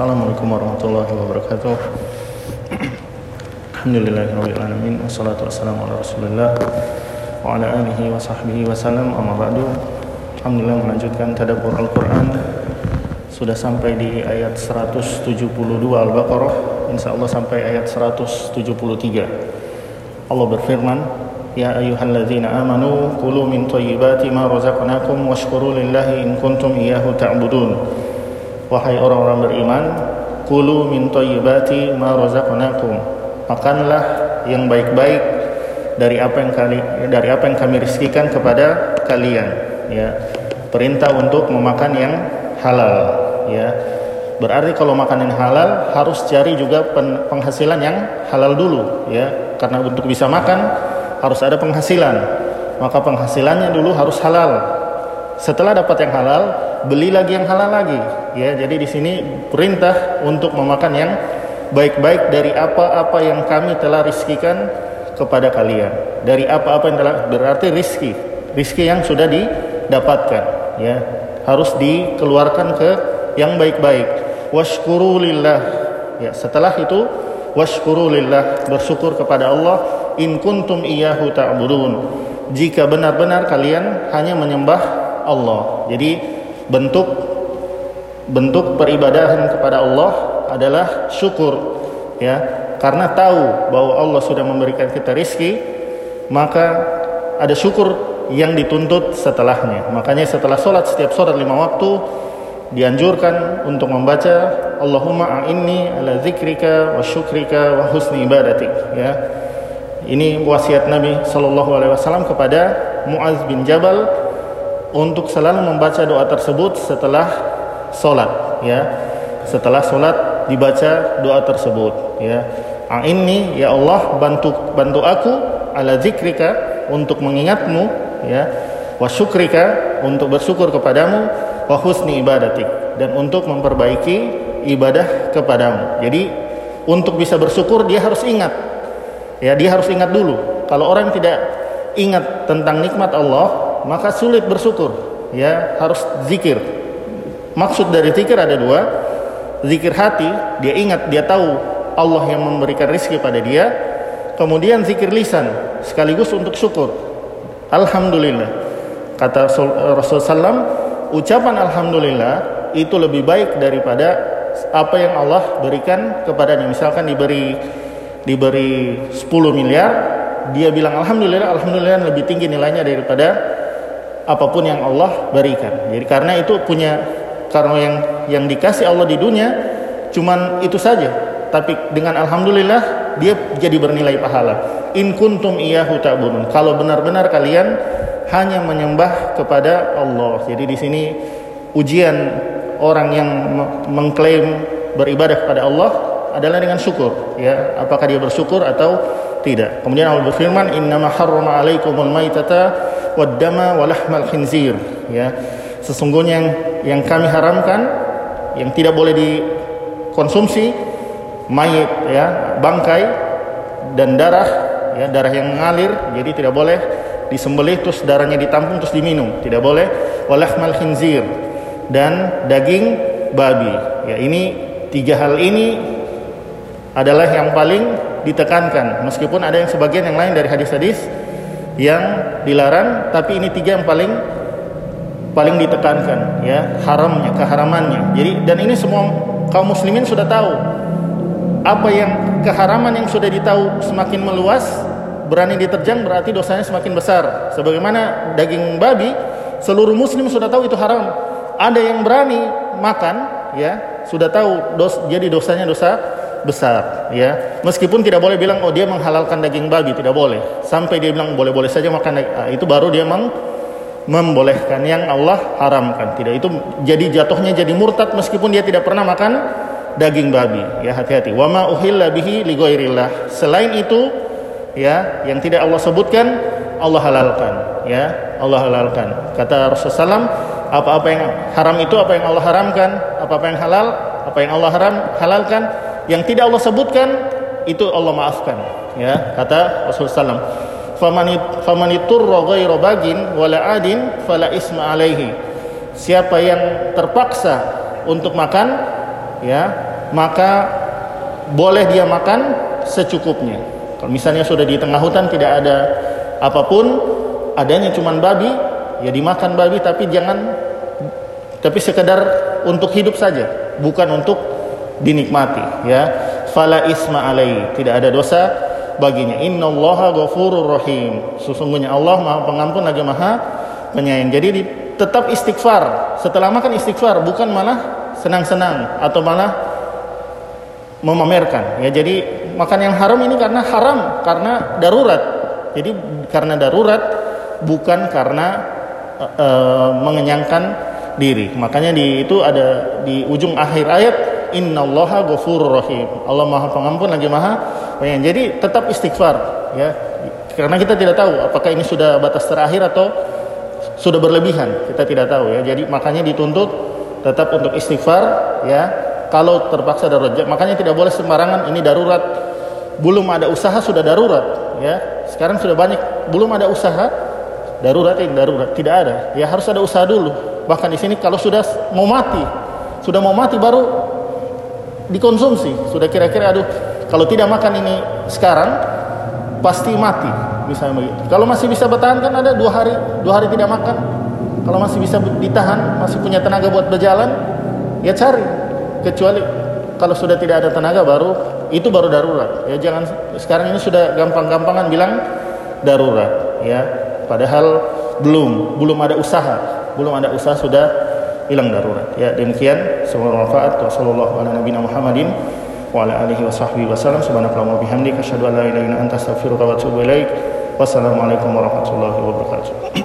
Assalamualaikum warahmatullahi wabarakatuh. Alhamdulillahirabbil alamin wassalatu wassalamu ala Rasulillah wa ala alihi wa sahbihi wasallam amma ba'du. Alhamdulillah melanjutkan tadabbur Al-Qur'an. Sudah sampai di ayat 172 Al-Baqarah, insyaallah sampai ayat 173. Allah berfirman, Ya ayyuhalladzina amanu kulu min thayyibati ma razaqnakum washkuru lillahi in kuntum iyyahu ta'budun. Wahai orang-orang beriman, kulu min thayyibati ma razaqnakum. Makanlah yang baik-baik dari apa yang kali dari apa yang kami rizkikan kepada kalian, ya. Perintah untuk memakan yang halal, ya. Berarti kalau makan yang halal harus cari juga penghasilan yang halal dulu, ya. Karena untuk bisa makan harus ada penghasilan. Maka penghasilannya dulu harus halal. Setelah dapat yang halal, beli lagi yang halal lagi. Ya, jadi di sini perintah untuk memakan yang baik-baik dari apa-apa yang kami telah rizkikan kepada kalian. Dari apa-apa yang telah berarti rizki, rizki yang sudah didapatkan. Ya, harus dikeluarkan ke yang baik-baik. Washkuru lillah. Ya, setelah itu washkuru lillah bersyukur kepada Allah in kuntum iyyahu ta'budun jika benar-benar kalian hanya menyembah Allah jadi bentuk bentuk peribadahan kepada Allah adalah syukur ya. Karena tahu bahwa Allah sudah memberikan kita rizki maka ada syukur yang dituntut setelahnya. Makanya setelah sholat setiap sholat lima waktu dianjurkan untuk membaca Allahumma a'inni ala zikrika wa syukrika wa husni ibadatik ya. Ini wasiat Nabi Shallallahu Alaihi Wasallam kepada Muaz bin Jabal untuk selalu membaca doa tersebut setelah sholat ya setelah sholat dibaca doa tersebut ya a'inni ya Allah bantu bantu aku ala zikrika untuk mengingatmu ya wa syukrika untuk bersyukur kepadamu wa husni ibadatik dan untuk memperbaiki ibadah kepadamu. Jadi untuk bisa bersyukur dia harus ingat. Ya, dia harus ingat dulu. Kalau orang tidak ingat tentang nikmat Allah, maka sulit bersyukur. Ya, harus zikir. Maksud dari zikir ada dua. Zikir hati, dia ingat, dia tahu Allah yang memberikan rizki pada dia. Kemudian zikir lisan, sekaligus untuk syukur. Alhamdulillah. Kata Rasulullah SAW, ucapan alhamdulillah itu lebih baik daripada apa yang Allah berikan kepadanya. Misalkan diberi diberi 10 miliar, dia bilang alhamdulillah, alhamdulillah lebih tinggi nilainya daripada apa pun yang Allah berikan. Jadi karena itu punya karena yang yang dikasih Allah di dunia cuman itu saja. Tapi dengan alhamdulillah dia jadi bernilai pahala. In kuntum iyyahu ta'budun. Kalau benar-benar kalian hanya menyembah kepada Allah. Jadi di sini ujian orang yang mengklaim beribadah kepada Allah adalah dengan syukur, ya. Apakah dia bersyukur atau tidak. Kemudian Allah berfirman, "Innama harrama 'alaikumul maitata wad-dama wa lahmal khinzir." Ya. Sesungguhnya yang, yang kami haramkan yang tidak boleh dikonsumsi mayit ya, bangkai dan darah ya, darah yang mengalir, jadi tidak boleh disembelih terus darahnya ditampung terus diminum tidak boleh walahmal khinzir dan daging babi ya ini tiga hal ini adalah yang paling ditekankan meskipun ada yang sebagian yang lain dari hadis-hadis yang dilarang tapi ini tiga yang paling paling ditekankan ya haramnya keharamannya jadi dan ini semua kaum muslimin sudah tahu apa yang keharaman yang sudah ditahu semakin meluas berani diterjang berarti dosanya semakin besar. Sebagaimana daging babi, seluruh muslim sudah tahu itu haram. Ada yang berani makan, ya, sudah tahu dos, jadi dosanya dosa besar, ya. Meskipun tidak boleh bilang oh dia menghalalkan daging babi, tidak boleh. Sampai dia bilang boleh-boleh saja makan nah, itu baru dia meng membolehkan yang Allah haramkan. Tidak itu jadi jatuhnya jadi murtad meskipun dia tidak pernah makan daging babi. Ya hati-hati. Wa ma uhilla bihi Selain itu ya yang tidak Allah sebutkan Allah halalkan ya Allah halalkan kata Rasulullah SAW apa-apa yang haram itu apa yang Allah haramkan apa-apa yang halal apa yang Allah haram halalkan yang tidak Allah sebutkan itu Allah maafkan ya kata Rasulullah SAW faman iturra ghairu bagin wala adin fala isma alaihi siapa yang terpaksa untuk makan ya maka boleh dia makan secukupnya. Kalau misalnya sudah di tengah hutan tidak ada apa pun, adanya cuman babi, ya dimakan babi tapi jangan tapi sekedar untuk hidup saja, bukan untuk dinikmati, ya. Fala isma alai, tidak ada dosa baginya. Innallaha ghafurur rahim. Sesungguhnya Allah Maha Pengampun lagi Maha Penyayang. Jadi tetap istighfar. Setelah makan istighfar, bukan malah senang-senang atau malah memamerkan. Ya, jadi makan yang haram ini karena haram, karena darurat. Jadi karena darurat bukan karena uh, mengenyangkan diri. Makanya di itu ada di ujung akhir ayat innallaha ghafurur rahim. Allah Maha Pengampun lagi Maha Penyayang. Jadi tetap istighfar ya. Karena kita tidak tahu apakah ini sudah batas terakhir atau sudah berlebihan. Kita tidak tahu ya. Jadi makanya dituntut tetap untuk istighfar ya. Kalau terpaksa darurat makanya tidak boleh sembarangan ini darurat. Belum ada usaha sudah darurat ya. Sekarang sudah banyak belum ada usaha darurat ini darurat. Tidak ada. Ya harus ada usaha dulu. Bahkan di sini kalau sudah mau mati sudah mau mati baru dikonsumsi sudah kira-kira aduh kalau tidak makan ini sekarang pasti mati misalnya begitu. Kalau masih bisa bertahan kan ada dua hari, dua hari tidak makan. Kalau masih bisa ditahan, masih punya tenaga buat berjalan, ya cari. Kecuali kalau sudah tidak ada tenaga baru itu baru darurat. Ya jangan sekarang ini sudah gampang-gampangan bilang darurat, ya. Padahal belum, belum ada usaha, belum ada usaha sudah hilang darurat. Ya demikian. Semoga manfaat. Wassalamualaikum warahmatullahi wa ala alihi wa sahbihi wasallam subhanakallahumma bihamdika asyhadu an la ilaha illa anta astaghfiruka wa atubu ilaik Wassalamualaikum warahmatullahi wabarakatuh.